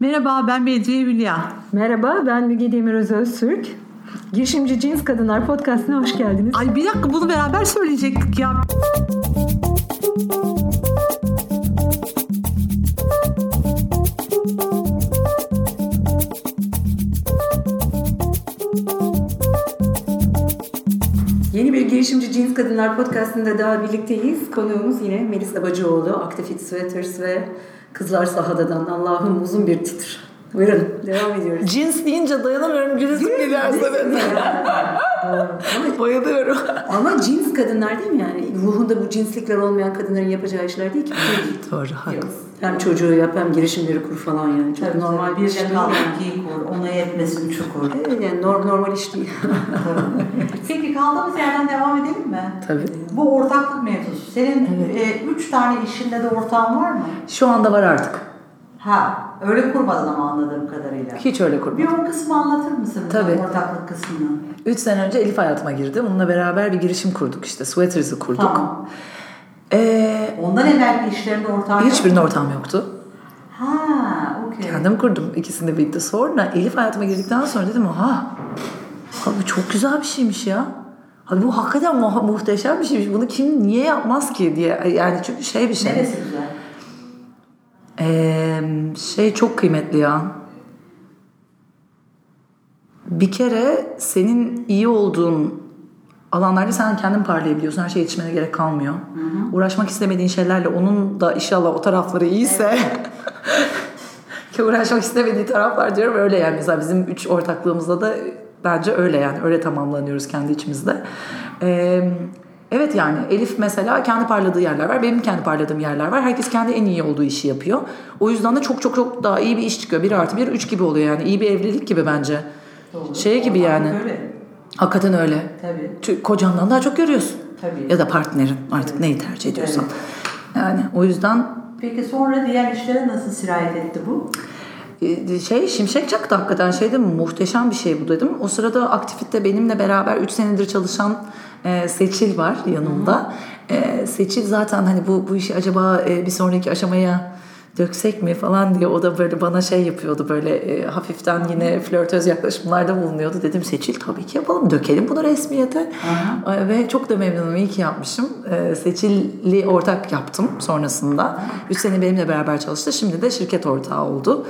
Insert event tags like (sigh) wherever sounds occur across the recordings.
Merhaba ben Bedriye Hülya. Merhaba ben Müge Demiröz Öztürk. Girişimci Cins Kadınlar Podcast'ına hoş geldiniz. Ay bir dakika bunu beraber söyleyecektik ya. Yeni bir Girişimci Cins Kadınlar Podcast'ında daha birlikteyiz. Konuğumuz yine Melisa Bacıoğlu, Actifit Sweaters ve Kızlar Sahada'dan Allah'ım uzun bir titr. Buyurun devam ediyoruz. Cins deyince dayanamıyorum. Gülüsüm geliyor aslında. (laughs) Bayılıyorum. Ama cins kadınlar değil mi yani? Ruhunda bu cinslikler olmayan kadınların yapacağı işler değil ki. (laughs) Doğru haklısın. Hem çocuğu yap hem girişimleri kur falan yani. Çok Tabii, normal tabii. bir şey de değil. ikiyi kur, ona yetmesin üçü kur. Evet, yani norm, normal iş değil. (laughs) Peki kaldığımız yerden devam edelim mi? Tabii. Bu ortaklık mevzusu. Senin e, üç tane işinde de ortağın var mı? Şu anda var artık. Ha, öyle kurmadın ama anladığım kadarıyla. Hiç öyle Bir kurmadım. o kısmı anlatır mısınız? Tabii. Ortaklık kısmını. 3 sene önce Elif hayatıma girdi. Onunla beraber bir girişim kurduk işte. Sweaters'ı kurduk. Tamam. Ee, Ondan evvelki işlerinde ortağın hiçbirinde ortağım yoktu. Ha, okey. Kendim kurdum. İkisini de birlikte. Sonra Elif hayatıma girdikten sonra dedim ha abi çok güzel bir şeymiş ya. Abi bu hakikaten mu- muhteşem bir şeymiş. Bunu kim niye yapmaz ki diye. Yani çünkü şey bir şey. Neresi güzel? Ee, şey çok kıymetli ya. Bir kere senin iyi olduğun alanlarda sen kendin parlayabiliyorsun. Her şeye yetişmene gerek kalmıyor. Uğraşmak istemediğin şeylerle onun da inşallah o tarafları iyiyse (laughs) ki uğraşmak istemediği taraflar diyorum öyle yani. Mesela bizim üç ortaklığımızda da bence öyle yani. Öyle tamamlanıyoruz kendi içimizde. Ee, evet yani Elif mesela kendi parladığı yerler var. Benim kendi parladığım yerler var. Herkes kendi en iyi olduğu işi yapıyor. O yüzden de çok çok çok daha iyi bir iş çıkıyor. Bir artı bir üç gibi oluyor yani. İyi bir evlilik gibi bence. Doğru. Şey gibi yani. Öyle. Hakikaten öyle. Tabii. Kocandan daha çok görüyorsun. Tabii. Ya da partnerin artık neyi tercih ediyorsan. Yani o yüzden Peki sonra diğer işlere nasıl sirayet etti bu? e, şey Şimşek çaktı hakikaten şeyde muhteşem bir şey bu dedim. O sırada Aktifit'te benimle beraber 3 senedir çalışan e, Seçil var yanımda. E, Seçil zaten hani bu bu işi acaba e, bir sonraki aşamaya döksek mi falan diye o da böyle bana şey yapıyordu böyle e, hafiften yine flörtöz yaklaşımlarda bulunuyordu. Dedim Seçil tabii ki yapalım dökelim bunu resmiyete. E, Ve çok da memnunum iyi ki yapmışım. E, Seçil'i ortak yaptım sonrasında. 3 sene benimle beraber çalıştı. Şimdi de şirket ortağı oldu.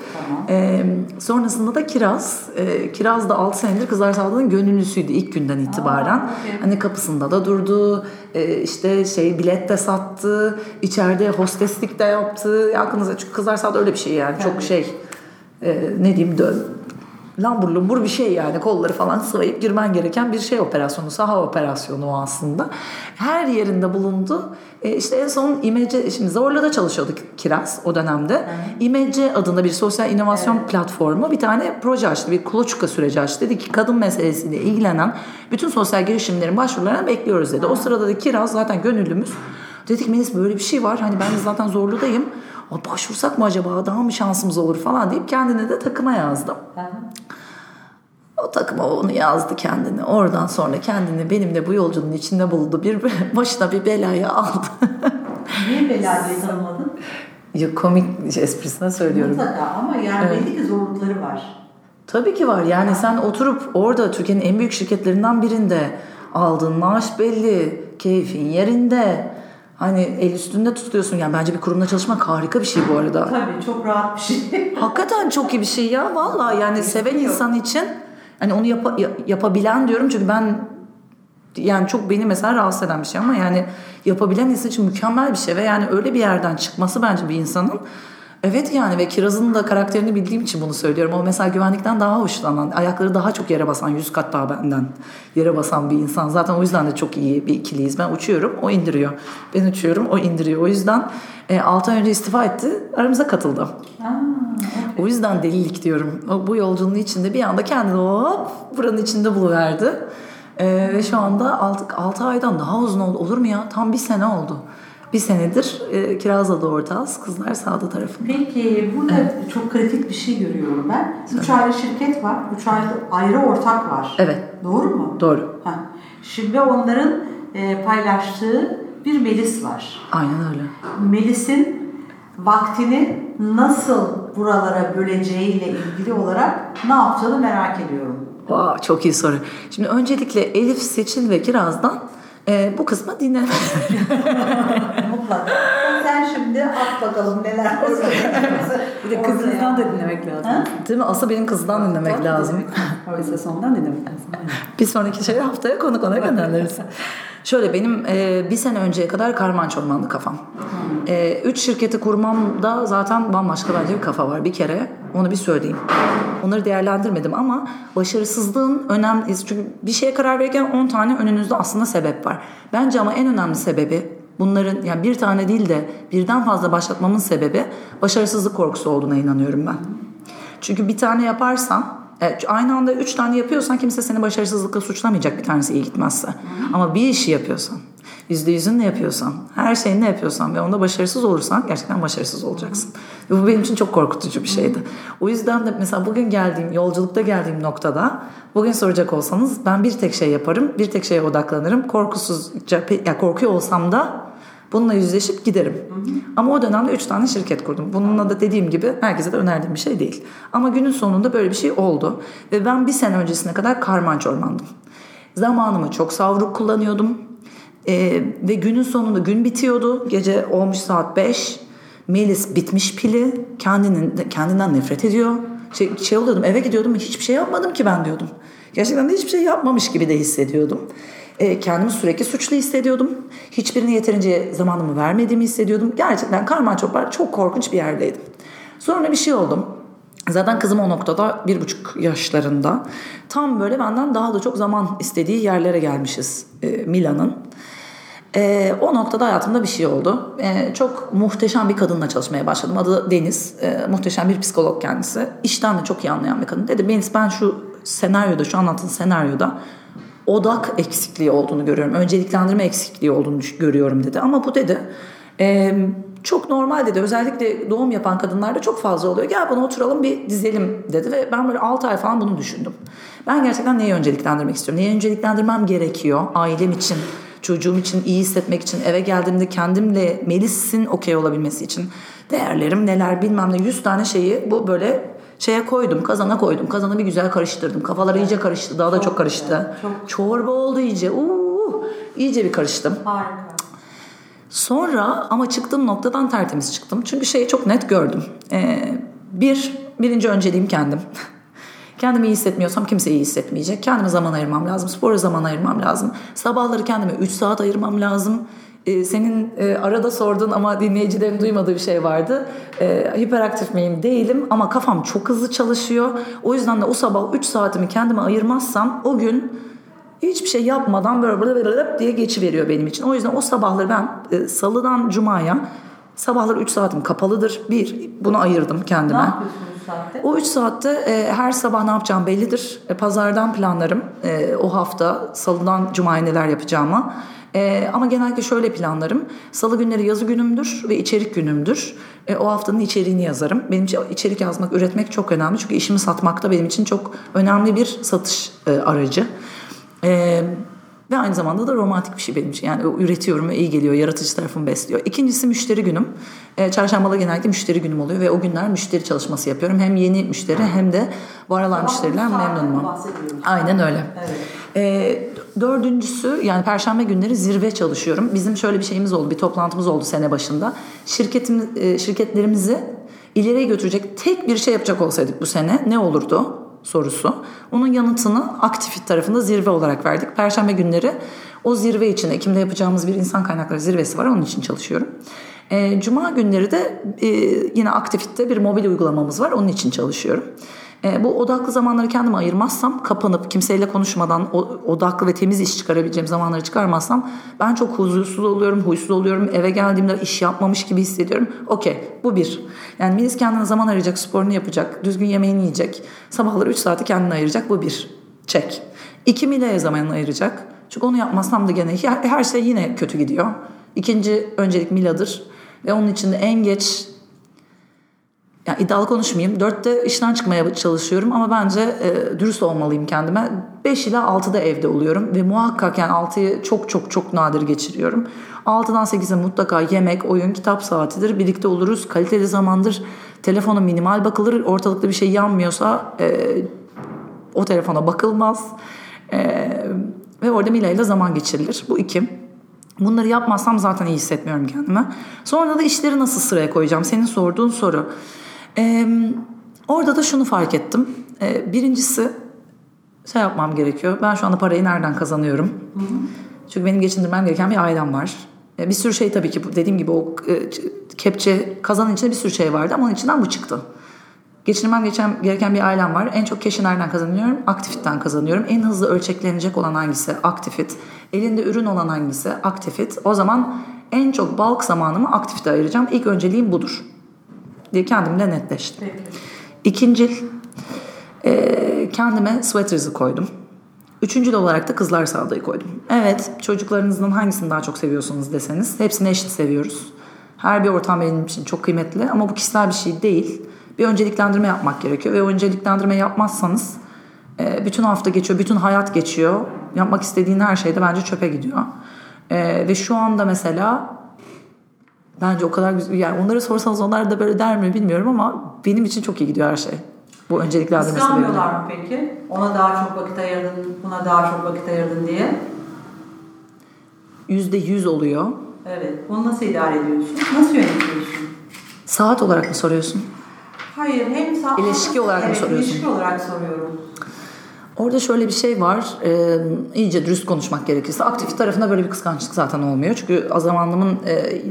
E, sonrasında da Kiraz. E, Kiraz da 6 senedir Kızlar Sağlığı'nın gönüllüsüydü ilk günden itibaren. okey. Hani kapısında da durdu. E, işte şey bilet de sattı. içeride hosteslik de yaptı. Yakınıza çünkü Kızlar Sağlığı öyle bir şey yani. Çok şey e, ne diyeyim dön lambur lumbur bir şey yani. Kolları falan sıvayıp girmen gereken bir şey operasyonu saha operasyonu o aslında. Her yerinde bulundu. E, işte en son İmece şimdi Zorla'da çalışıyorduk Kiraz o dönemde. İmece adında bir sosyal inovasyon platformu. Bir tane proje açtı bir kuluçka süreci açtı. Dedi ki kadın meselesiyle ilgilenen bütün sosyal girişimlerin başvurularını bekliyoruz dedi. O sırada da Kiraz zaten gönüllümüz. Dedik Melis böyle bir şey var. Hani ben de zaten Zorlu'dayım. Başvursak mı acaba? Daha mı şansımız olur? falan deyip kendine de takıma yazdım. O takıma onu yazdı kendini. Oradan sonra kendini benimle bu yolculuğun içinde buldu. Bir (laughs) başına bir belayı aldı. Niye belayı tanımadın? ya komik esprisine söylüyorum. Mutlaka ama yani Evet. belli ki zorlukları var. Tabii ki var. Yani sen oturup orada Türkiye'nin en büyük şirketlerinden birinde aldığın maaş belli, keyfin yerinde. Hani el üstünde tutuyorsun. Yani bence bir kurumda çalışmak harika bir şey bu arada. Tabii çok rahat bir şey. Hakikaten çok iyi bir şey ya. Vallahi yani seven insan için hani onu yapa- ya- yapabilen diyorum çünkü ben yani çok beni mesela rahatsız eden bir şey ama yani yapabilen insan için mükemmel bir şey ve yani öyle bir yerden çıkması bence bir insanın Evet yani ve Kiraz'ın da karakterini bildiğim için bunu söylüyorum. O mesela güvenlikten daha hoşlanan, ayakları daha çok yere basan, yüz kat daha benden yere basan bir insan. Zaten o yüzden de çok iyi bir ikiliyiz. Ben uçuyorum, o indiriyor. Ben uçuyorum, o indiriyor. O yüzden 6 ay önce istifa etti, aramıza katıldı. Aa, O yüzden delilik diyorum. O, bu yolculuğun içinde bir anda kendini hop buranın içinde buluverdi. Ee, ve şu anda 6 aydan daha uzun oldu. Olur mu ya? Tam bir sene oldu. Bir senedir e, Kiraz'la da ortağız. Kızlar sağda tarafında. Peki burada çok kritik bir şey görüyorum ben. Üç ayrı şirket var. Üç ayrı, ayrı ortak var. Evet. Doğru mu? Doğru. Ha. Şimdi onların e, paylaştığı bir Melis var. Aynen öyle. Melis'in vaktini nasıl buralara böleceğiyle ilgili olarak ne yapacağını merak ediyorum. Wow, çok iyi soru. Şimdi öncelikle Elif, Seçil ve Kiraz'dan e, bu kısmı dinle. (laughs) Mutlaka. Şimdi at bakalım neler olacak. (laughs) Bir de kızınızdan da dinlemek lazım. Değil mi? Asıl benim kızdan dinlemek lazım. (laughs) Oysa sondan dinlemek lazım. (laughs) Bir sonraki şey haftaya konuk olarak göndeririz. Şöyle benim e, bir sene önceye kadar karman çormandı kafam. E, üç şirketi kurmamda zaten bambaşka bence bir kafa var. Bir kere onu bir söyleyeyim. Onları değerlendirmedim ama başarısızlığın önemli çünkü bir şeye karar verirken 10 tane önünüzde aslında sebep var. Bence ama en önemli sebebi bunların yani bir tane değil de birden fazla başlatmamın sebebi başarısızlık korkusu olduğuna inanıyorum ben. Çünkü bir tane yaparsan Evet, aynı anda üç tane yapıyorsan kimse seni başarısızlıkla suçlamayacak bir tanesi iyi gitmezse. Ama bir işi yapıyorsan, yüzde yüzünle yapıyorsan, her şeyini yapıyorsan ve onda başarısız olursan gerçekten başarısız olacaksın. Ve bu benim için çok korkutucu bir şeydi. O yüzden de mesela bugün geldiğim, yolculukta geldiğim noktada bugün soracak olsanız ben bir tek şey yaparım, bir tek şeye odaklanırım. Korkusuzca, ya korkuyor olsam da Bununla yüzleşip giderim. Hı hı. Ama o dönemde üç tane şirket kurdum. Bununla da dediğim gibi herkese de önerdiğim bir şey değil. Ama günün sonunda böyle bir şey oldu. Ve ben bir sene öncesine kadar karman çormandım. Zamanımı çok savruk kullanıyordum. Ee, ve günün sonunda gün bitiyordu. Gece olmuş saat 5. Melis bitmiş pili. Kendinin, kendinden nefret ediyor. Şey, şey oluyordum eve gidiyordum hiçbir şey yapmadım ki ben diyordum. Gerçekten de hiçbir şey yapmamış gibi de hissediyordum. E, kendimi sürekli suçlu hissediyordum. Hiçbirine yeterince zamanımı vermediğimi hissediyordum. Gerçekten karman çopar çok korkunç bir yerdeydim. Sonra bir şey oldum. Zaten kızım o noktada bir buçuk yaşlarında. Tam böyle benden daha da çok zaman istediği yerlere gelmişiz e, Milan'ın. E, o noktada hayatımda bir şey oldu. E, çok muhteşem bir kadınla çalışmaya başladım. Adı Deniz. E, muhteşem bir psikolog kendisi. İşten de çok iyi anlayan bir kadın. Dedi Deniz ben şu senaryoda, şu anlattığın senaryoda odak eksikliği olduğunu görüyorum. Önceliklendirme eksikliği olduğunu görüyorum dedi. Ama bu dedi e, çok normal dedi. Özellikle doğum yapan kadınlarda çok fazla oluyor. Gel bana oturalım bir dizelim dedi ve ben böyle 6 ay falan bunu düşündüm. Ben gerçekten neyi önceliklendirmek istiyorum? Neyi önceliklendirmem gerekiyor ailem için, çocuğum için, iyi hissetmek için, eve geldiğimde kendimle Melis'in okey olabilmesi için değerlerim neler bilmem ne 100 tane şeyi bu böyle şeye koydum kazana koydum. Kazanı bir güzel karıştırdım. Kafalar iyice karıştı. Daha da çok, çok karıştı. Çok. Çorba oldu iyice. Uuu, iyice bir karıştım. Harika. Sonra ama çıktığım noktadan tertemiz çıktım. Çünkü şeyi çok net gördüm. Ee, bir, birinci önceliğim kendim. (laughs) Kendimi iyi hissetmiyorsam kimse iyi hissetmeyecek. Kendime zaman ayırmam lazım. Spora zaman ayırmam lazım. Sabahları kendime 3 saat ayırmam lazım. Ee, senin e, arada sorduğun ama dinleyicilerin duymadığı bir şey vardı. Ee, hiperaktif miyim? Değilim ama kafam çok hızlı çalışıyor. O yüzden de o sabah 3 saatimi kendime ayırmazsam o gün hiçbir şey yapmadan böyle böyle böyle diye geçiveriyor benim için. O yüzden o sabahları ben e, salıdan cumaya sabahları 3 saatim kapalıdır. Bir, bunu ayırdım kendime. Ne yapıyorsun 3 saatte? O 3 saatte e, her sabah ne yapacağım bellidir. E, pazardan planlarım e, o hafta salıdan cumaya neler yapacağımı. E, ama genellikle şöyle planlarım. Salı günleri yazı günümdür ve içerik günümdür. E, o haftanın içeriğini yazarım. Benim için içerik yazmak, üretmek çok önemli. Çünkü işimi satmak da benim için çok önemli bir satış e, aracı. E, ve aynı zamanda da romantik bir şey benim için. Yani üretiyorum ve iyi geliyor. Yaratıcı tarafımı besliyor. İkincisi müşteri günüm. E, çarşambalı genellikle müşteri günüm oluyor ve o günler müşteri çalışması yapıyorum. Hem yeni müşteri hem de var olan müşteriler memnunum. Aynen öyle. Evet. E, dördüncüsü yani perşembe günleri zirve çalışıyorum. Bizim şöyle bir şeyimiz oldu. Bir toplantımız oldu sene başında. Şirketimiz, e, şirketlerimizi ileriye götürecek tek bir şey yapacak olsaydık bu sene ne olurdu? Sorusu. Onun yanıtını aktifit tarafında zirve olarak verdik. Perşembe günleri o zirve için Ekim'de yapacağımız bir insan kaynakları zirvesi var. Onun için çalışıyorum. E, Cuma günleri de e, yine aktifitte bir mobil uygulamamız var. Onun için çalışıyorum. E, bu odaklı zamanları kendime ayırmazsam, kapanıp kimseyle konuşmadan o, odaklı ve temiz iş çıkarabileceğim zamanları çıkarmazsam ben çok huzursuz oluyorum, huysuz oluyorum. Eve geldiğimde iş yapmamış gibi hissediyorum. Okey, bu bir. Yani Melis kendine zaman ayıracak, sporunu yapacak, düzgün yemeğini yiyecek. Sabahları 3 saati kendine ayıracak. Bu bir. Çek. İki Mila'ya zaman ayıracak. Çünkü onu yapmazsam da gene her şey yine kötü gidiyor. İkinci öncelik Mila'dır. Ve onun için de en geç yani iddialı konuşmayayım. Dörtte işten çıkmaya çalışıyorum ama bence e, dürüst olmalıyım kendime. Beş ile altıda evde oluyorum ve muhakkak yani altıyı çok çok çok nadir geçiriyorum. Altıdan sekize mutlaka yemek, oyun, kitap saatidir. Birlikte oluruz. Kaliteli zamandır. Telefona minimal bakılır. Ortalıkta bir şey yanmıyorsa e, o telefona bakılmaz. E, ve orada Mila ile zaman geçirilir. Bu iki. Bunları yapmazsam zaten iyi hissetmiyorum kendime. Sonra da işleri nasıl sıraya koyacağım? Senin sorduğun soru. Orada da şunu fark ettim. Ee, birincisi şey yapmam gerekiyor. Ben şu anda parayı nereden kazanıyorum? Hı hı. Çünkü benim geçindirmem gereken bir ailem var. Ee, bir sürü şey tabii ki dediğim gibi o e, kepçe kazanın içinde bir sürü şey vardı ama onun içinden bu çıktı. Geçinmem geçen, gereken bir ailem var. En çok keşi nereden kazanıyorum? Aktifitten kazanıyorum. En hızlı ölçeklenecek olan hangisi? Aktifit. Elinde ürün olan hangisi? Aktifit. O zaman en çok bulk zamanımı aktifite ayıracağım. İlk önceliğim budur. Diye kendimle netleştim. İkincil e, kendime sweaters'ı koydum. Üçüncül olarak da kızlar sağdayı koydum. Evet çocuklarınızdan hangisini daha çok seviyorsunuz deseniz hepsini eşit seviyoruz. Her bir ortam benim için çok kıymetli ama bu kişisel bir şey değil bir önceliklendirme yapmak gerekiyor. Ve önceliklendirme yapmazsanız e, bütün hafta geçiyor, bütün hayat geçiyor. Yapmak istediğin her şey de bence çöpe gidiyor. E, ve şu anda mesela bence o kadar güzel yani onları sorsanız onlar da böyle der mi bilmiyorum ama benim için çok iyi gidiyor her şey. Bu önceliklendirme Kıskanmıyorlar mı peki? Ona daha çok vakit ayırdın, buna daha çok vakit ayırdın diye. Yüzde yüz oluyor. Evet. Bunu nasıl idare ediyorsun? Nasıl yönetiyorsun? Saat olarak mı soruyorsun? Hayır hem sağ İlişki olarak evet, mı soruyorsun? İlişki olarak soruyorum. Orada şöyle bir şey var. E, iyice dürüst konuşmak gerekirse. Aktif tarafında böyle bir kıskançlık zaten olmuyor. Çünkü az zamanlımın e,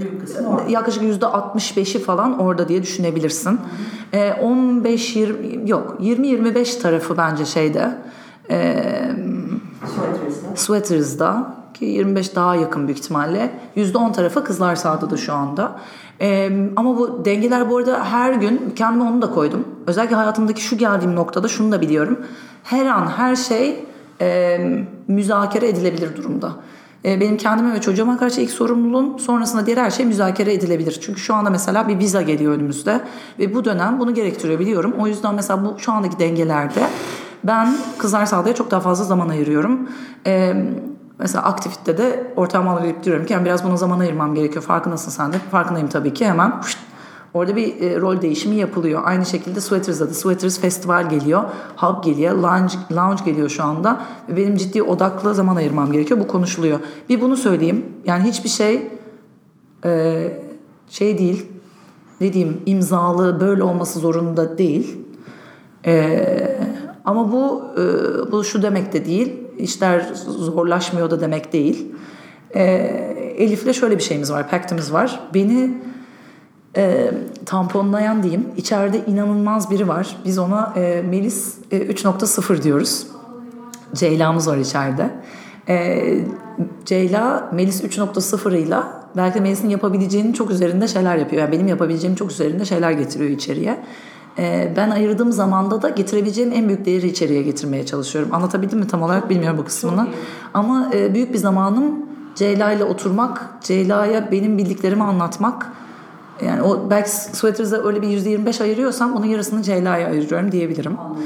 yaklaşık yüzde 65'i falan orada diye düşünebilirsin. E, 15-20 yok 20-25 tarafı bence şeyde. E, Sweaters'da. Sweaters'da ki 25 daha yakın büyük ihtimalle. %10 tarafı kızlar sahada da şu anda. Ee, ama bu dengeler bu arada her gün kendime onu da koydum. Özellikle hayatımdaki şu geldiğim noktada şunu da biliyorum. Her an her şey e, müzakere edilebilir durumda. E, benim kendime ve çocuğuma karşı ilk sorumluluğum sonrasında diğer her şey müzakere edilebilir. Çünkü şu anda mesela bir viza geliyor önümüzde ve bu dönem bunu gerektiriyor biliyorum. O yüzden mesela bu şu andaki dengelerde ben kızlar sahada çok daha fazla zaman ayırıyorum. Eee Mesela aktivite de ortağıma verip diyorum ki yani biraz buna zaman ayırmam gerekiyor. Farkındasın sen de. Farkındayım tabii ki hemen. Orada bir e, rol değişimi yapılıyor. Aynı şekilde Sweaters'da da Sweaters Festival geliyor. Hub geliyor. Lounge, lounge geliyor şu anda. Benim ciddi odaklı zaman ayırmam gerekiyor. Bu konuşuluyor. Bir bunu söyleyeyim. Yani hiçbir şey e, şey değil. Ne diyeyim imzalı böyle olması zorunda değil. E, ama bu e, bu şu demek de değil işler zorlaşmıyor da demek değil. E, Elif'le şöyle bir şeyimiz var, paktimiz var. Beni e, tamponlayan diyeyim. İçeride inanılmaz biri var. Biz ona e, Melis e, 3.0 diyoruz. Ceyla'mız var içeride. E, Ceyla Melis 3.0 ile belki Melis'in yapabileceğinin çok üzerinde şeyler yapıyor. Yani benim yapabileceğim çok üzerinde şeyler getiriyor içeriye. Ee, ben ayırdığım zamanda da getirebileceğim en büyük değeri içeriye getirmeye çalışıyorum. Anlatabildim mi tam olarak bilmiyorum bu kısmını. Ama e, büyük bir zamanım Ceyla ile oturmak, Ceyla'ya benim bildiklerimi anlatmak. Yani o belki Sweaters'a öyle bir %25 ayırıyorsam onun yarısını Ceyla'ya ayırıyorum diyebilirim. Anladım.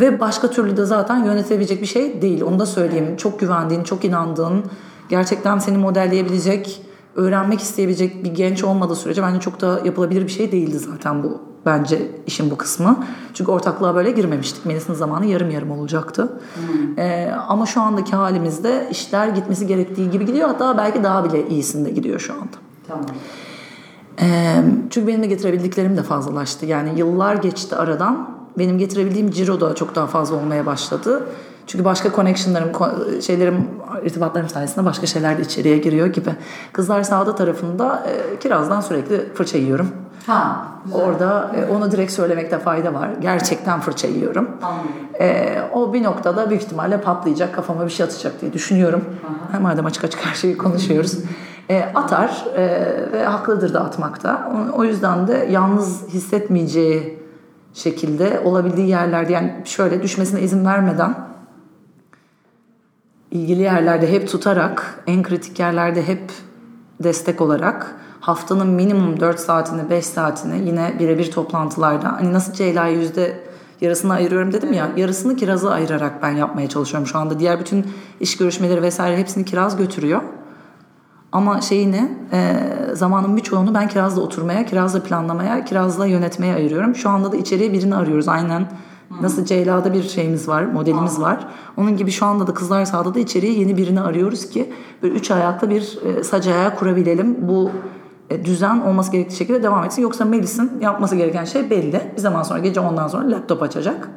Ve başka türlü de zaten yönetebilecek bir şey değil. Onu da söyleyeyim. Çok güvendiğin, çok inandığın, gerçekten seni modelleyebilecek, öğrenmek isteyebilecek bir genç olmadığı sürece bence çok da yapılabilir bir şey değildi zaten bu bence işin bu kısmı. Çünkü ortaklığa böyle girmemiştik. Melis'in zamanı yarım yarım olacaktı. Hmm. Ee, ama şu andaki halimizde işler gitmesi gerektiği gibi gidiyor. Hatta belki daha bile iyisinde gidiyor şu anda. Tamam. Çünkü benim de getirebildiklerim de fazlalaştı. Yani yıllar geçti aradan. Benim getirebildiğim ciro da çok daha fazla olmaya başladı. Çünkü başka connectionlarım, şeylerim, irtibatlarım sayesinde başka şeyler de içeriye giriyor gibi. Kızlar sağda tarafında e, kirazdan sürekli fırça yiyorum. Ha, Orada e, onu direkt söylemekte fayda var. Gerçekten fırça yiyorum. E, o bir noktada büyük ihtimalle patlayacak, kafama bir şey atacak diye düşünüyorum. Aha. Madem açık açık her şeyi konuşuyoruz. (laughs) e, atar e, ve haklıdır da atmakta. O, yüzden de yalnız hissetmeyeceği şekilde olabildiği yerlerde yani şöyle düşmesine izin vermeden ilgili yerlerde hep tutarak en kritik yerlerde hep destek olarak haftanın minimum 4 saatini 5 saatini yine birebir toplantılarda hani nasıl Ceyla'ya yüzde yarısını ayırıyorum dedim ya yarısını kiraza ayırarak ben yapmaya çalışıyorum şu anda. Diğer bütün iş görüşmeleri vesaire hepsini kiraz götürüyor. Ama şeyini e, zamanın birçoğunu ben kirazla oturmaya, kirazla planlamaya, kirazla yönetmeye ayırıyorum. Şu anda da içeriye birini arıyoruz aynen. Nasıl Ceyla'da bir şeyimiz var, modelimiz var. Onun gibi şu anda da Kızlar Sağ'da da içeriye yeni birini arıyoruz ki böyle üç ayaklı bir e, sac ayağı kurabilelim. Bu e, düzen olması gerektiği şekilde devam etsin. Yoksa Melis'in yapması gereken şey belli. Bir zaman sonra gece ondan sonra laptop açacak.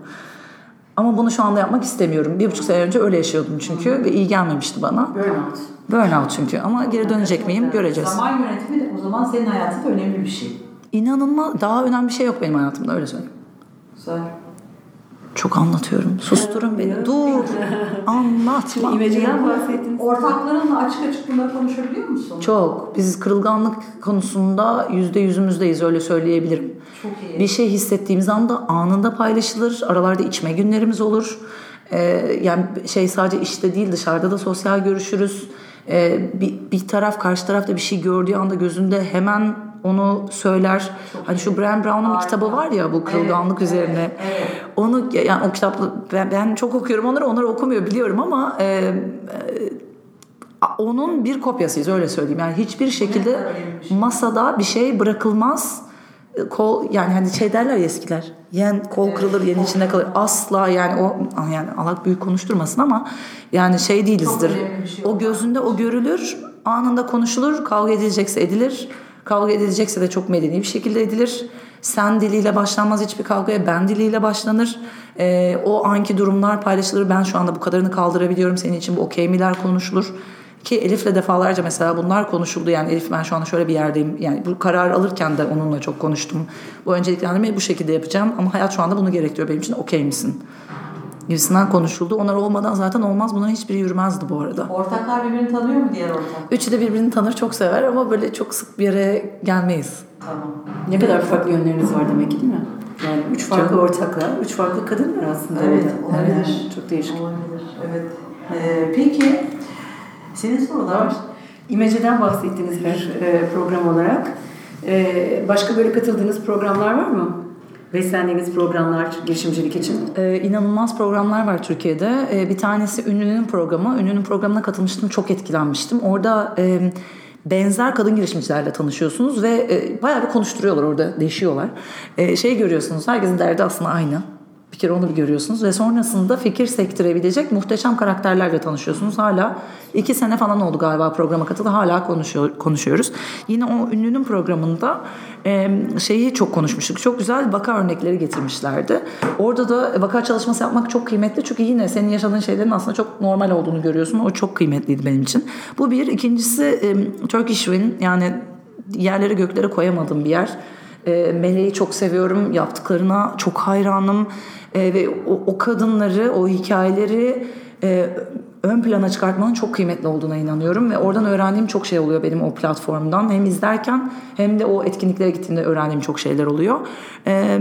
Ama bunu şu anda yapmak istemiyorum. Bir buçuk sene önce öyle yaşıyordum çünkü ve iyi gelmemişti bana. Burnout. Burnout çünkü ama geri dönecek miyim göreceğiz. Zaman yönetimi de o zaman senin hayatında önemli bir şey. İnanılmaz daha önemli bir şey yok benim hayatımda öyle söyleyeyim. Güzel. Çok anlatıyorum. Susturun beni. Dur. (laughs) Anlatma. İmeceden bahsettiniz. Ortaklarınla açık açık bunları konuşabiliyor musun? Çok. Biz kırılganlık konusunda yüzde yüzümüzdeyiz öyle söyleyebilirim. Çok. Bir şey hissettiğimiz anda anında paylaşılır. Aralarda içme günlerimiz olur. Ee, yani şey sadece işte değil dışarıda da sosyal görüşürüz. Ee, bir, bir taraf karşı tarafta bir şey gördüğü anda gözünde hemen onu söyler. hani şu Brian Brown'un bir kitabı var ya bu kırılganlık üzerine. Onu yani o kitapla ben, ben çok okuyorum onları onları okumuyor biliyorum ama e, e, onun bir kopyasıyız öyle söyleyeyim. Yani hiçbir şekilde masada bir şey bırakılmaz. Kol yani hani şey derler ya eskiler. Yen kol kırılır, yen içinde kalır. Asla yani o ah, yani Allah büyük konuşturmasın ama yani şey değilizdir. şey o gözünde o görülür, anında konuşulur, kavga edilecekse edilir. Kavga edilecekse de çok medeni bir şekilde edilir. Sen diliyle başlanmaz hiçbir kavgaya, ben diliyle başlanır. Ee, o anki durumlar paylaşılır. Ben şu anda bu kadarını kaldırabiliyorum. Senin için bu okey miler konuşulur. Ki Elif'le defalarca mesela bunlar konuşuldu. Yani Elif ben şu anda şöyle bir yerdeyim. Yani bu karar alırken de onunla çok konuştum. Bu önceliklendirmeyi bu şekilde yapacağım. Ama hayat şu anda bunu gerektiriyor benim için. Okey misin? Gibisinden konuşuldu. Onlar olmadan zaten olmaz. Bunların hiçbiri yürümezdi bu arada. Ortaklar birbirini tanıyor mu diğer ortak? Üçü de birbirini tanır, çok sever ama böyle çok sık bir yere gelmeyiz. Tamam. Ne kadar farklı yönleriniz var demek ki değil mi? Yani üç farklı ortaklar, üç farklı kadın var aslında Evet, orada. olabilir. Evet, çok değişik. Olabilir. Evet. Ee, peki senin sorular Var. İmece'den bahsettiniz her e, program olarak. E, başka böyle katıldığınız programlar var mı? Beslendiğiniz programlar girişimcilik için. Ee, inanılmaz programlar var Türkiye'de. Ee, bir tanesi Ünlü'nün programı. Ünlü'nün programına katılmıştım, çok etkilenmiştim. Orada e, benzer kadın girişimcilerle tanışıyorsunuz ve e, bayağı bir konuşturuyorlar orada, değişiyorlar. E, şey görüyorsunuz, herkesin derdi aslında aynı. Bir kere onu görüyorsunuz ve sonrasında fikir sektirebilecek muhteşem karakterlerle tanışıyorsunuz. Hala iki sene falan oldu galiba programa katıldı. Hala konuşuyor, konuşuyoruz. Yine o ünlünün programında e, şeyi çok konuşmuştuk. Çok güzel vaka örnekleri getirmişlerdi. Orada da vaka çalışması yapmak çok kıymetli. Çünkü yine senin yaşadığın şeylerin aslında çok normal olduğunu görüyorsun. O çok kıymetliydi benim için. Bu bir. İkincisi e, Turkish Win yani yerlere göklere koyamadığım bir yer. E, Meleği çok seviyorum. Yaptıklarına çok hayranım. E, ve o, o kadınları, o hikayeleri e, ön plana çıkartmanın çok kıymetli olduğuna inanıyorum. Ve oradan öğrendiğim çok şey oluyor benim o platformdan. Hem izlerken hem de o etkinliklere gittiğimde öğrendiğim çok şeyler oluyor. E,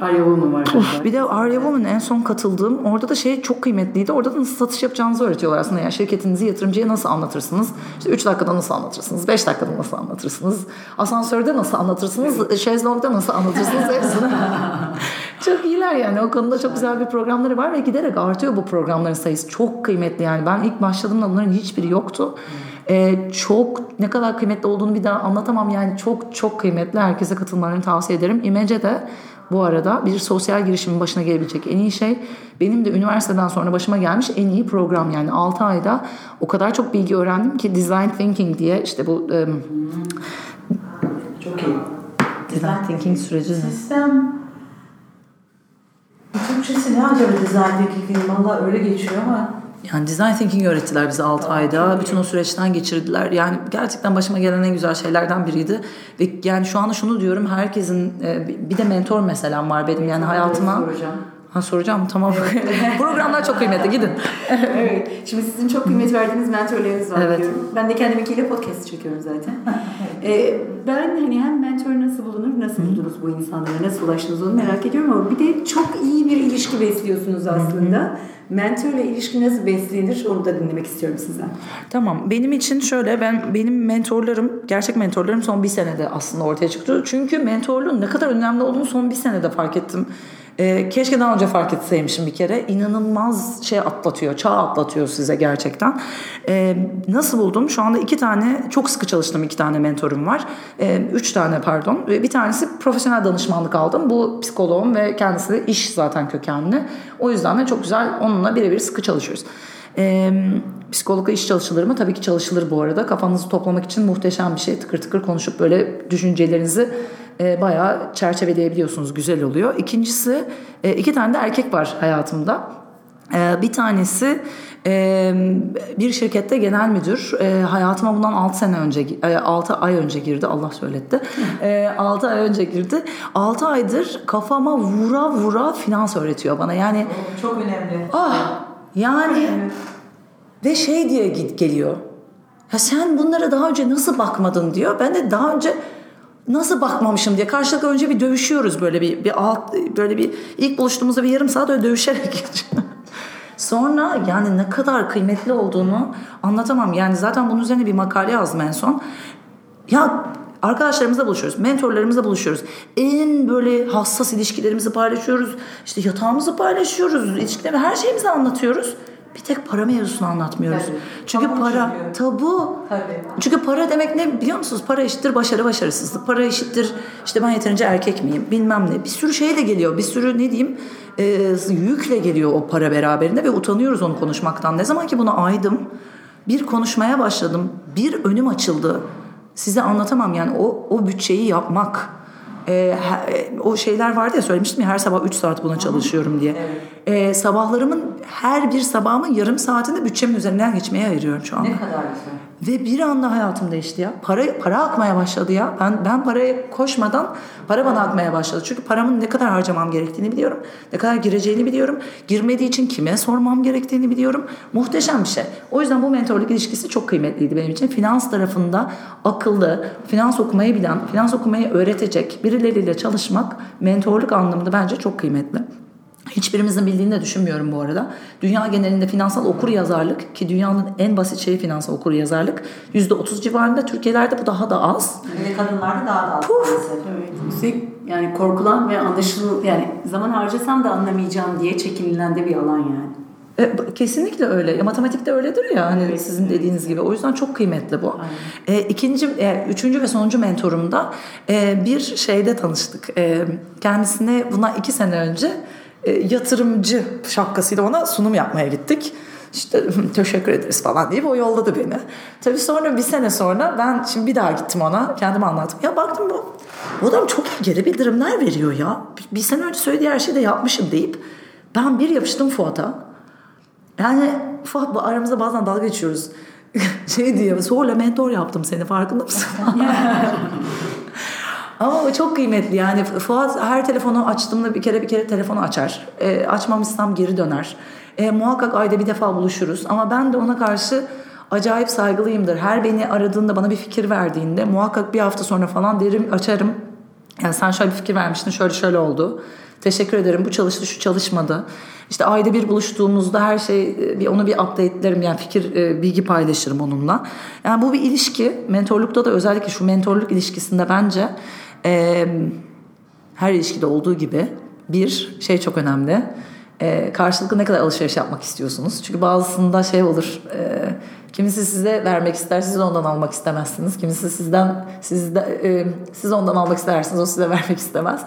Arya Woman var. galiba. bir de Arya Woman en son katıldığım orada da şey çok kıymetliydi. Orada da nasıl satış yapacağınızı öğretiyorlar aslında. Yani şirketinizi yatırımcıya nasıl anlatırsınız? İşte 3 dakikada nasıl anlatırsınız? 5 dakikada nasıl anlatırsınız? Asansörde nasıl anlatırsınız? Şezlong'da nasıl anlatırsınız? (laughs) Hepsini. çok iyiler yani. O konuda çok güzel bir programları var ve giderek artıyor bu programların sayısı. Çok kıymetli yani. Ben ilk başladığımda bunların hiçbiri yoktu. Ee, çok ne kadar kıymetli olduğunu bir daha anlatamam. Yani çok çok kıymetli. Herkese katılmalarını tavsiye ederim. İmece de bu arada bir sosyal girişimin başına gelebilecek en iyi şey benim de üniversiteden sonra başıma gelmiş en iyi program yani 6 ayda o kadar çok bilgi öğrendim ki design thinking diye işte bu um, çok iyi. design thinking süreci Sistem Türkçesi ne acaba design thinking? Valla öyle geçiyor ama yani design thinking öğrettiler bize 6 ayda. Bütün o süreçten geçirdiler. Yani gerçekten başıma gelen en güzel şeylerden biriydi. Ve yani şu anda şunu diyorum herkesin e, bir de mentor meselem var benim yani hayatıma Soracağım. Ha soracağım tamam. (laughs) Programlar çok kıymetli gidin. evet. Şimdi sizin çok kıymet verdiğiniz mentorlarınız var Evet. diyorum. Ben de kendiminkiyle podcast çekiyorum zaten. (laughs) Ee, ben hani hem mentor nasıl bulunur, nasıl buldunuz bu insanlara, nasıl ulaştınız onu merak ediyorum ama bir de çok iyi bir ilişki besliyorsunuz aslında. Mentorla ilişki nasıl beslenir onu da dinlemek istiyorum sizden. Tamam. Benim için şöyle ben benim mentorlarım, gerçek mentorlarım son bir senede aslında ortaya çıktı. Çünkü mentorluğun ne kadar önemli olduğunu son bir senede fark ettim. Ee, keşke daha önce fark etseymişim bir kere. İnanılmaz şey atlatıyor, çağ atlatıyor size gerçekten. Ee, nasıl buldum? Şu anda iki tane, çok sıkı çalıştığım iki tane mentorum var. Ee, üç tane pardon. Bir tanesi profesyonel danışmanlık aldım. Bu psikoloğum ve kendisi de iş zaten kökenli. O yüzden de çok güzel onunla birebir sıkı çalışıyoruz. Ee, psikologla iş çalışılır mı? Tabii ki çalışılır bu arada. Kafanızı toplamak için muhteşem bir şey. Tıkır tıkır konuşup böyle düşüncelerinizi e, bayağı çerçeveleyebiliyorsunuz. Güzel oluyor. İkincisi e, iki tane de erkek var hayatımda. E, bir tanesi e, bir şirkette genel müdür. E, hayatıma bundan 6 sene önce, 6 ay önce girdi. Allah söyletti. E, 6 ay önce girdi. 6 aydır kafama vura vura finans öğretiyor bana. Yani Çok önemli. ah yani ve şey diye geliyor. Ya sen bunlara daha önce nasıl bakmadın diyor. Ben de daha önce nasıl bakmamışım diye karşılıklı önce bir dövüşüyoruz böyle bir bir alt böyle bir ilk buluştuğumuzda bir yarım saat öyle dövüşerek geçiyor. (laughs) Sonra yani ne kadar kıymetli olduğunu anlatamam. Yani zaten bunun üzerine bir makale yazdım en son. Ya arkadaşlarımızla buluşuyoruz, mentorlarımızla buluşuyoruz. En böyle hassas ilişkilerimizi paylaşıyoruz. İşte yatağımızı paylaşıyoruz, ilişkilerimi, her şeyimizi anlatıyoruz. Bir tek para mevzusunu anlatmıyoruz. Tabii. Çünkü Tabu para çünkü. tabu. Tabii. Çünkü para demek ne biliyor musunuz? Para eşittir başarı başarısızlık. Para eşittir işte ben yeterince erkek miyim bilmem ne. Bir sürü şey de geliyor. Bir sürü ne diyeyim e, yükle geliyor o para beraberinde ve utanıyoruz onu konuşmaktan. Ne zaman ki buna aydım bir konuşmaya başladım. Bir önüm açıldı. Size anlatamam yani o, o bütçeyi yapmak. E, he- e, o şeyler vardı ya söylemiştim ya her sabah 3 saat buna çalışıyorum diye. E, sabahlarımın her bir sabahımın yarım saatini bütçemin üzerinden geçmeye ayırıyorum şu anda. Ne kadar güzel. Ve bir anda hayatım değişti ya. Para para akmaya başladı ya. Ben ben paraya koşmadan para bana akmaya başladı. Çünkü paramın ne kadar harcamam gerektiğini biliyorum. Ne kadar gireceğini biliyorum. Girmediği için kime sormam gerektiğini biliyorum. Muhteşem bir şey. O yüzden bu mentorluk ilişkisi çok kıymetliydi benim için. Finans tarafında akıllı, finans okumayı bilen, finans okumayı öğretecek birileriyle çalışmak mentorluk anlamında bence çok kıymetli. Hiçbirimizin bildiğini de düşünmüyorum bu arada. Dünya genelinde finansal okur yazarlık ki dünyanın en basit şeyi finansal okur yazarlık %30 civarında. Türkiye'de bu daha da az. Ve kadınlarda daha da az. maalesef. Evet. Yani korkulan ve anlaşıl yani zaman harcasam da anlamayacağım diye çekinilen de bir alan yani. E, kesinlikle öyle. E, matematikte öyledir ya hani Evet, sizin dediğiniz gibi. O yüzden çok kıymetli bu. E, ikinci, e, üçüncü ve sonuncu mentorumda e, bir şeyde tanıştık. E, kendisine buna iki sene önce e, yatırımcı şapkasıyla ona sunum yapmaya gittik. İşte teşekkür ederiz falan deyip o yolladı beni. Tabii sonra bir sene sonra ben şimdi bir daha gittim ona. Kendime anlattım. Ya baktım bu, bu adam çok geri bildirimler veriyor ya. Bir, bir sene önce söylediği her şeyi de yapmışım deyip ben bir yapıştım Fuat'a. Yani Fuat bu aramızda bazen dalga geçiyoruz. (laughs) şey diyor zorla mentor yaptım seni farkında mısın? (laughs) (laughs) Ama o çok kıymetli yani Fuat her telefonu açtığımda bir kere bir kere telefonu açar. E, açmamışsam geri döner. E, muhakkak ayda bir defa buluşuruz ama ben de ona karşı acayip saygılıyımdır. Her beni aradığında bana bir fikir verdiğinde muhakkak bir hafta sonra falan derim açarım. Yani sen şöyle bir fikir vermiştin şöyle şöyle oldu. Teşekkür ederim bu çalıştı şu çalışmadı. İşte ayda bir buluştuğumuzda her şey e, bir onu bir update'lerim yani fikir e, bilgi paylaşırım onunla. Yani bu bir ilişki. Mentorlukta da özellikle şu mentorluk ilişkisinde bence e, her ilişkide olduğu gibi bir şey çok önemli. E, karşılıklı ne kadar alışveriş yapmak istiyorsunuz? Çünkü bazısında şey olur. E, kimisi size vermek ister, siz ondan almak istemezsiniz. Kimisi sizden siz de, e, siz ondan almak istersiniz, o size (laughs) vermek istemez.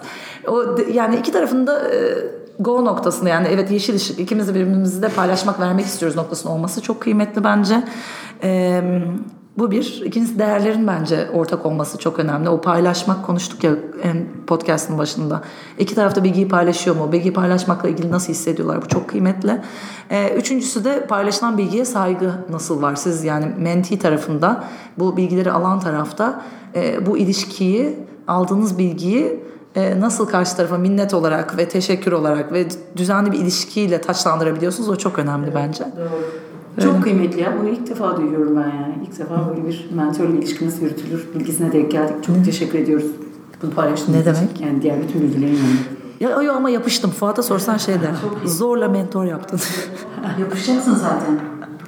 O yani iki tarafında e, go noktasında yani evet yeşil ışık ikimiz birbirimizi de paylaşmak vermek istiyoruz noktasında olması çok kıymetli bence. E, bu bir. İkincisi değerlerin bence ortak olması çok önemli. O paylaşmak konuştuk ya en podcast'ın başında. İki tarafta bilgiyi paylaşıyor mu? Bilgiyi paylaşmakla ilgili nasıl hissediyorlar? Bu çok kıymetli. Ee, üçüncüsü de paylaşılan bilgiye saygı nasıl var? Siz yani menti tarafında bu bilgileri alan tarafta e, bu ilişkiyi aldığınız bilgiyi e, nasıl karşı tarafa minnet olarak ve teşekkür olarak ve düzenli bir ilişkiyle taçlandırabiliyorsunuz o çok önemli bence. Çok kıymetli ya. Bunu ilk defa duyuyorum ben yani. İlk defa böyle bir mentorla ilişki nasıl yürütülür bilgisine denk geldik. Çok teşekkür ediyoruz. Bunu paylaştığınız Ne için. demek? Yani diğer bütün bilgilerin yanında. Ya yo, ama yapıştım. Fuat'a sorsan şey der. Zorla mentor yaptın. (laughs) Yapışacaksın zaten.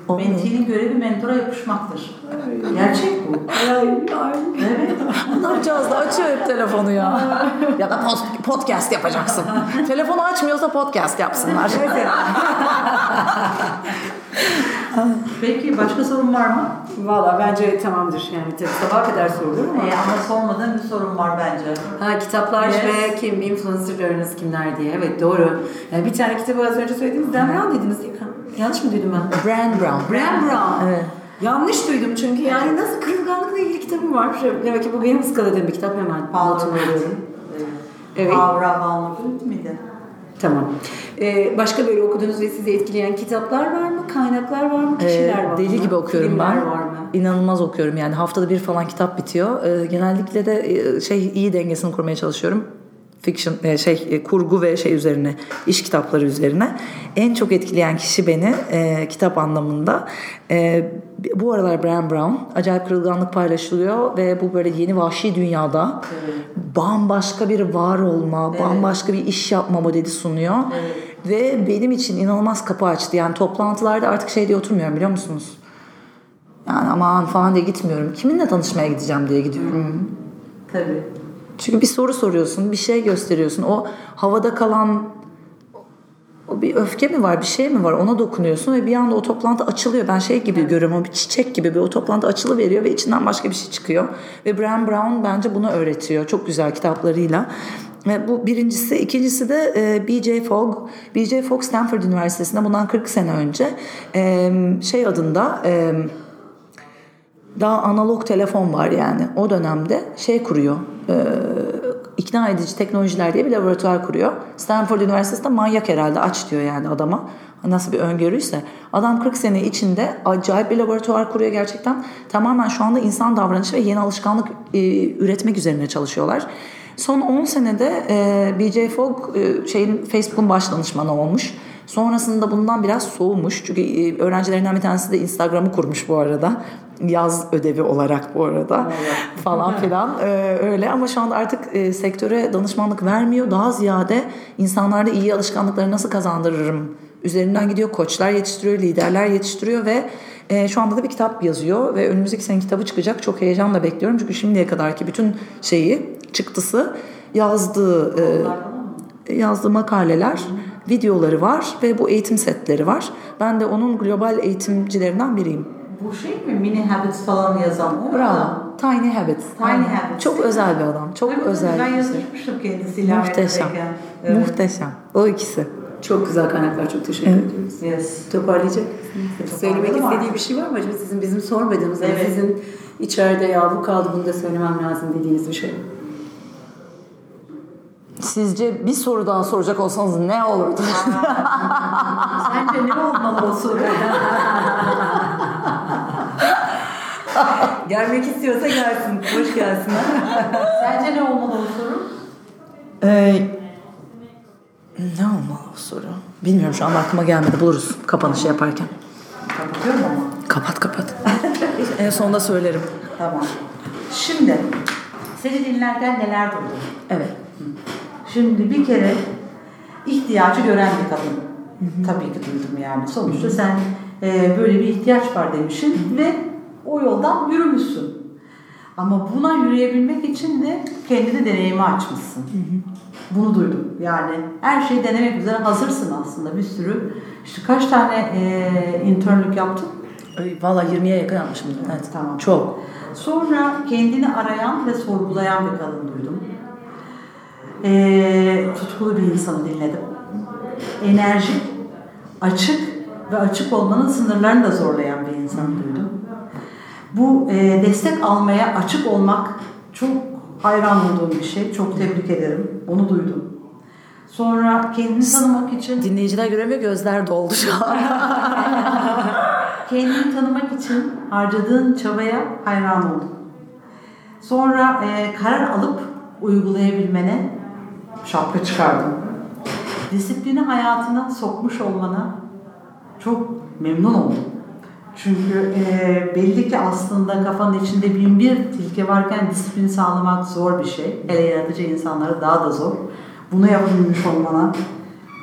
O Mentinin görevi mentora yapışmaktır. Gerçek bu. Evet. ne yapacağız da açıyor hep telefonu ya. ya da pod- podcast yapacaksın. Telefonu açmıyorsa podcast yapsınlar. Peki başka sorun var mı? Valla bence tamamdır. Yani tabii sabaha kadar sorulur ama. Ee, ama sormadığım bir sorun var bence. Ha kitaplar Yes. ve kim influencerlarınız kimler diye. Evet doğru. Yani bir tane kitabı az önce söylediğiniz Dan Brown dediniz değil mi? Yanlış mı duydum ben? Brand Brown. Bram Brown. Evet. Yanlış duydum çünkü yani nasıl kırılganlıkla ilgili kitabım var. Demek ki bu benim ıskaladığım bir kitap hemen altına alıyorum. Evet. Of Almak miydi? Tamam. Ee, başka böyle okuduğunuz ve sizi etkileyen kitaplar var mı? Kaynaklar var mı? Kişiler Ee, var mı? deli gibi okuyorum Filmler ben. var mı? İnanılmaz okuyorum yani haftada bir falan kitap bitiyor. Ee, genellikle de e, şey iyi dengesini kurmaya çalışıyorum. Fiction e, şey e, kurgu ve şey üzerine iş kitapları üzerine en çok etkileyen kişi beni e, kitap anlamında e, bu aralar Bram Brown acayip kırılganlık paylaşılıyor ve bu böyle yeni vahşi dünyada bambaşka bir var olma bambaşka bir iş yapma modeli sunuyor ve benim için inanılmaz kapı açtı yani toplantılarda artık şey diye oturmuyorum biliyor musunuz? Yani aman falan diye gitmiyorum. Kiminle tanışmaya gideceğim diye gidiyorum. Tabii. Çünkü bir soru soruyorsun, bir şey gösteriyorsun. O havada kalan o bir öfke mi var, bir şey mi var ona dokunuyorsun ve bir anda o toplantı açılıyor. Ben şey gibi görüyorum, o bir çiçek gibi bir o toplantı açılıveriyor ve içinden başka bir şey çıkıyor. Ve Bram Brown bence bunu öğretiyor çok güzel kitaplarıyla. Ve bu birincisi, ikincisi de e, B.J. Fogg. B.J. Fogg Stanford Üniversitesi'nde bundan 40 sene önce e, şey adında... E, daha analog telefon var yani o dönemde şey kuruyor ikna edici teknolojiler diye bir laboratuvar kuruyor. Stanford Üniversitesi'nde manyak herhalde aç diyor yani adama. Nasıl bir öngörüyse. Adam 40 sene içinde acayip bir laboratuvar kuruyor gerçekten. Tamamen şu anda insan davranışı ve yeni alışkanlık e, üretmek üzerine çalışıyorlar. Son 10 senede e, B.J. Fogg e, şeyin Facebook'un baş danışmanı olmuş. Sonrasında bundan biraz soğumuş. Çünkü e, öğrencilerinden bir tanesi de Instagram'ı kurmuş bu arada. Yaz ödevi olarak bu arada (laughs) falan filan Ee, öyle ama şu anda artık e, sektöre danışmanlık vermiyor. Daha ziyade insanlarda iyi alışkanlıkları nasıl kazandırırım üzerinden gidiyor. Koçlar yetiştiriyor, liderler yetiştiriyor ve e, şu anda da bir kitap yazıyor ve önümüzdeki sene kitabı çıkacak. Çok heyecanla bekliyorum çünkü şimdiye kadarki bütün şeyi çıktısı yazdığı e, yazdığı makaleler, videoları var ve bu eğitim setleri var. Ben de onun global eğitimcilerinden biriyim. Bu şey mi? Mini Habits falan yazan o Bravo. adam. Tiny Habits. Tiny Aynen. Habits. Çok özel bir adam. Çok Evet, özel. Ben şey. yazışmıştım kendisiyle. Muhteşem. Evet. Muhteşem. O ikisi. Çok güzel kaynaklar. Çok teşekkür Evet. ediyoruz. Yes. Toparlayacak. Söylemek Toparladım istediği bir şey var mı acaba sizin bizim sormadığımız Evet. sizin içeride ya bu kaldı bunu da söylemem lazım dediğiniz bir şey. Sizce bir soru daha soracak olsanız ne olurdu? Sence ne olmalı o soru? (laughs) Gelmek istiyorsa gelsin. Hoş gelsin. (laughs) Sence ne olmalı o soru? Ee, ne olmalı o soru? Bilmiyorum şu an aklıma gelmedi. Buluruz kapanışı yaparken. Kapatıyorum ama. Kapat kapat. (laughs) en sonunda söylerim. Tamam. Şimdi seni dinlerken neler duydun? Evet. Şimdi bir kere ihtiyacı gören bir kadın. Tabii ki duydum yani. Sonuçta sen e, böyle bir ihtiyaç var demişsin ve o yoldan yürümüşsün. Ama buna yürüyebilmek için de kendini deneyime açmışsın. Bunu duydum. Yani her şeyi denemek üzere hazırsın aslında bir sürü. İşte kaç tane e, internlük yaptın? Valla 20'ye yakın yapmışım. Evet. Tamam. Çok. Sonra kendini arayan ve sorgulayan bir kadın duydum. Ee, tutkulu bir insanı dinledim. Enerjik, açık ve açık olmanın sınırlarını da zorlayan bir insan duydum. Bu e, destek almaya açık olmak çok hayran olduğum bir şey. Çok tebrik ederim. Onu duydum. Sonra kendini tanımak için Dinleyiciler göremiyor gözler doldu şu an. (laughs) Kendini tanımak için harcadığın çabaya hayran oldum. Sonra e, karar alıp uygulayabilmene şapka çıkardım. Disiplini hayatına sokmuş olmana çok memnun oldum. Çünkü e, belli ki aslında kafanın içinde bin bir tilki varken disiplini sağlamak zor bir şey. Hele yaratıcı insanlara daha da zor. Bunu yapabilmiş olmana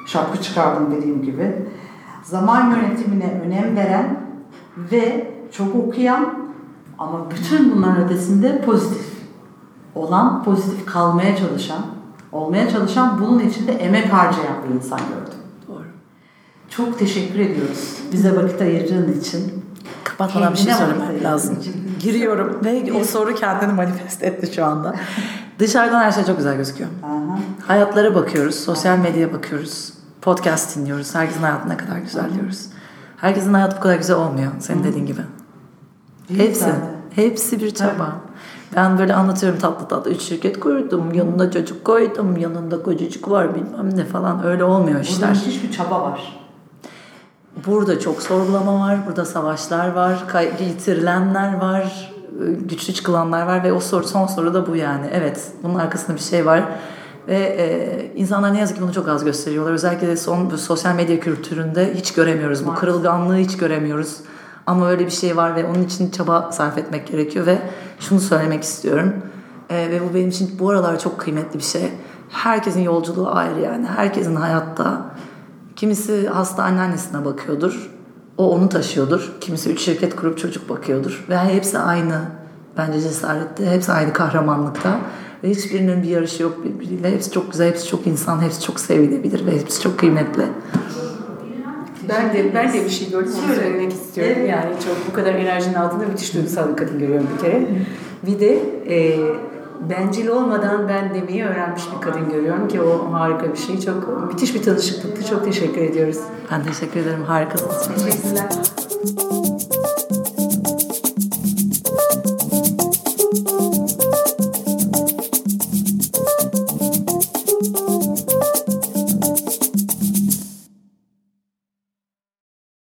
şapka çıkardım dediğim gibi. Zaman yönetimine önem veren ve çok okuyan ama bütün bunların ötesinde pozitif olan, pozitif kalmaya çalışan, olmaya çalışan, bunun içinde emek harcayan bir insan gördüm. Doğru. Çok teşekkür ediyoruz bize vakit ayırdığın için. Kapatmadan bir şey vakit lazım. (laughs) Giriyorum ve o soru kendini manifest etti şu anda. Dışarıdan her şey çok güzel gözüküyor. Aha. Hayatlara bakıyoruz, sosyal medyaya bakıyoruz, podcast dinliyoruz. Herkesin hayatı ne kadar güzel diyoruz. Herkesin hayatı bu kadar güzel olmuyor senin dediğin gibi. Değil Hepsi. zaten. Hepsi bir çaba. Ben böyle anlatıyorum tatlı tatlı. Üç şirket kurdum, yanında çocuk koydum, yanında kocacık var bilmem ne falan. Öyle olmuyor Burada işler. müthiş bir çaba var. Burada çok sorgulama var, burada savaşlar var, yitirilenler var, güçlü çıkılanlar var ve o soru son soru da bu yani. Evet, bunun arkasında bir şey var. Ve e, insanlar ne yazık ki bunu çok az gösteriyorlar. Özellikle de son bu sosyal medya kültüründe hiç göremiyoruz. Bu kırılganlığı hiç göremiyoruz. Ama öyle bir şey var ve onun için çaba sarf etmek gerekiyor ve şunu söylemek istiyorum. E, ve bu benim için bu aralar çok kıymetli bir şey. Herkesin yolculuğu ayrı yani. Herkesin hayatta Kimisi hasta anneannesine bakıyordur. O onu taşıyordur. Kimisi üç şirket kurup çocuk bakıyordur. Ve hepsi aynı bence cesarette. Hepsi aynı kahramanlıkta. Ve hiçbirinin bir yarışı yok birbiriyle. Hepsi çok güzel, hepsi çok insan, hepsi çok sevilebilir ve hepsi çok kıymetli. Ben de ben de bir şey gördüm onu söylemek istiyorum. Evet. Yani çok bu kadar enerjinin altında müthiş duygusal bir kadın görüyorum bir kere. Bir de e, bencil olmadan ben demeyi öğrenmiş bir kadın görüyorum ki o harika bir şey. Çok müthiş bir tanışıklıktı. Çok teşekkür ediyoruz. Ben teşekkür ederim. Harikasınız. Teşekkürler.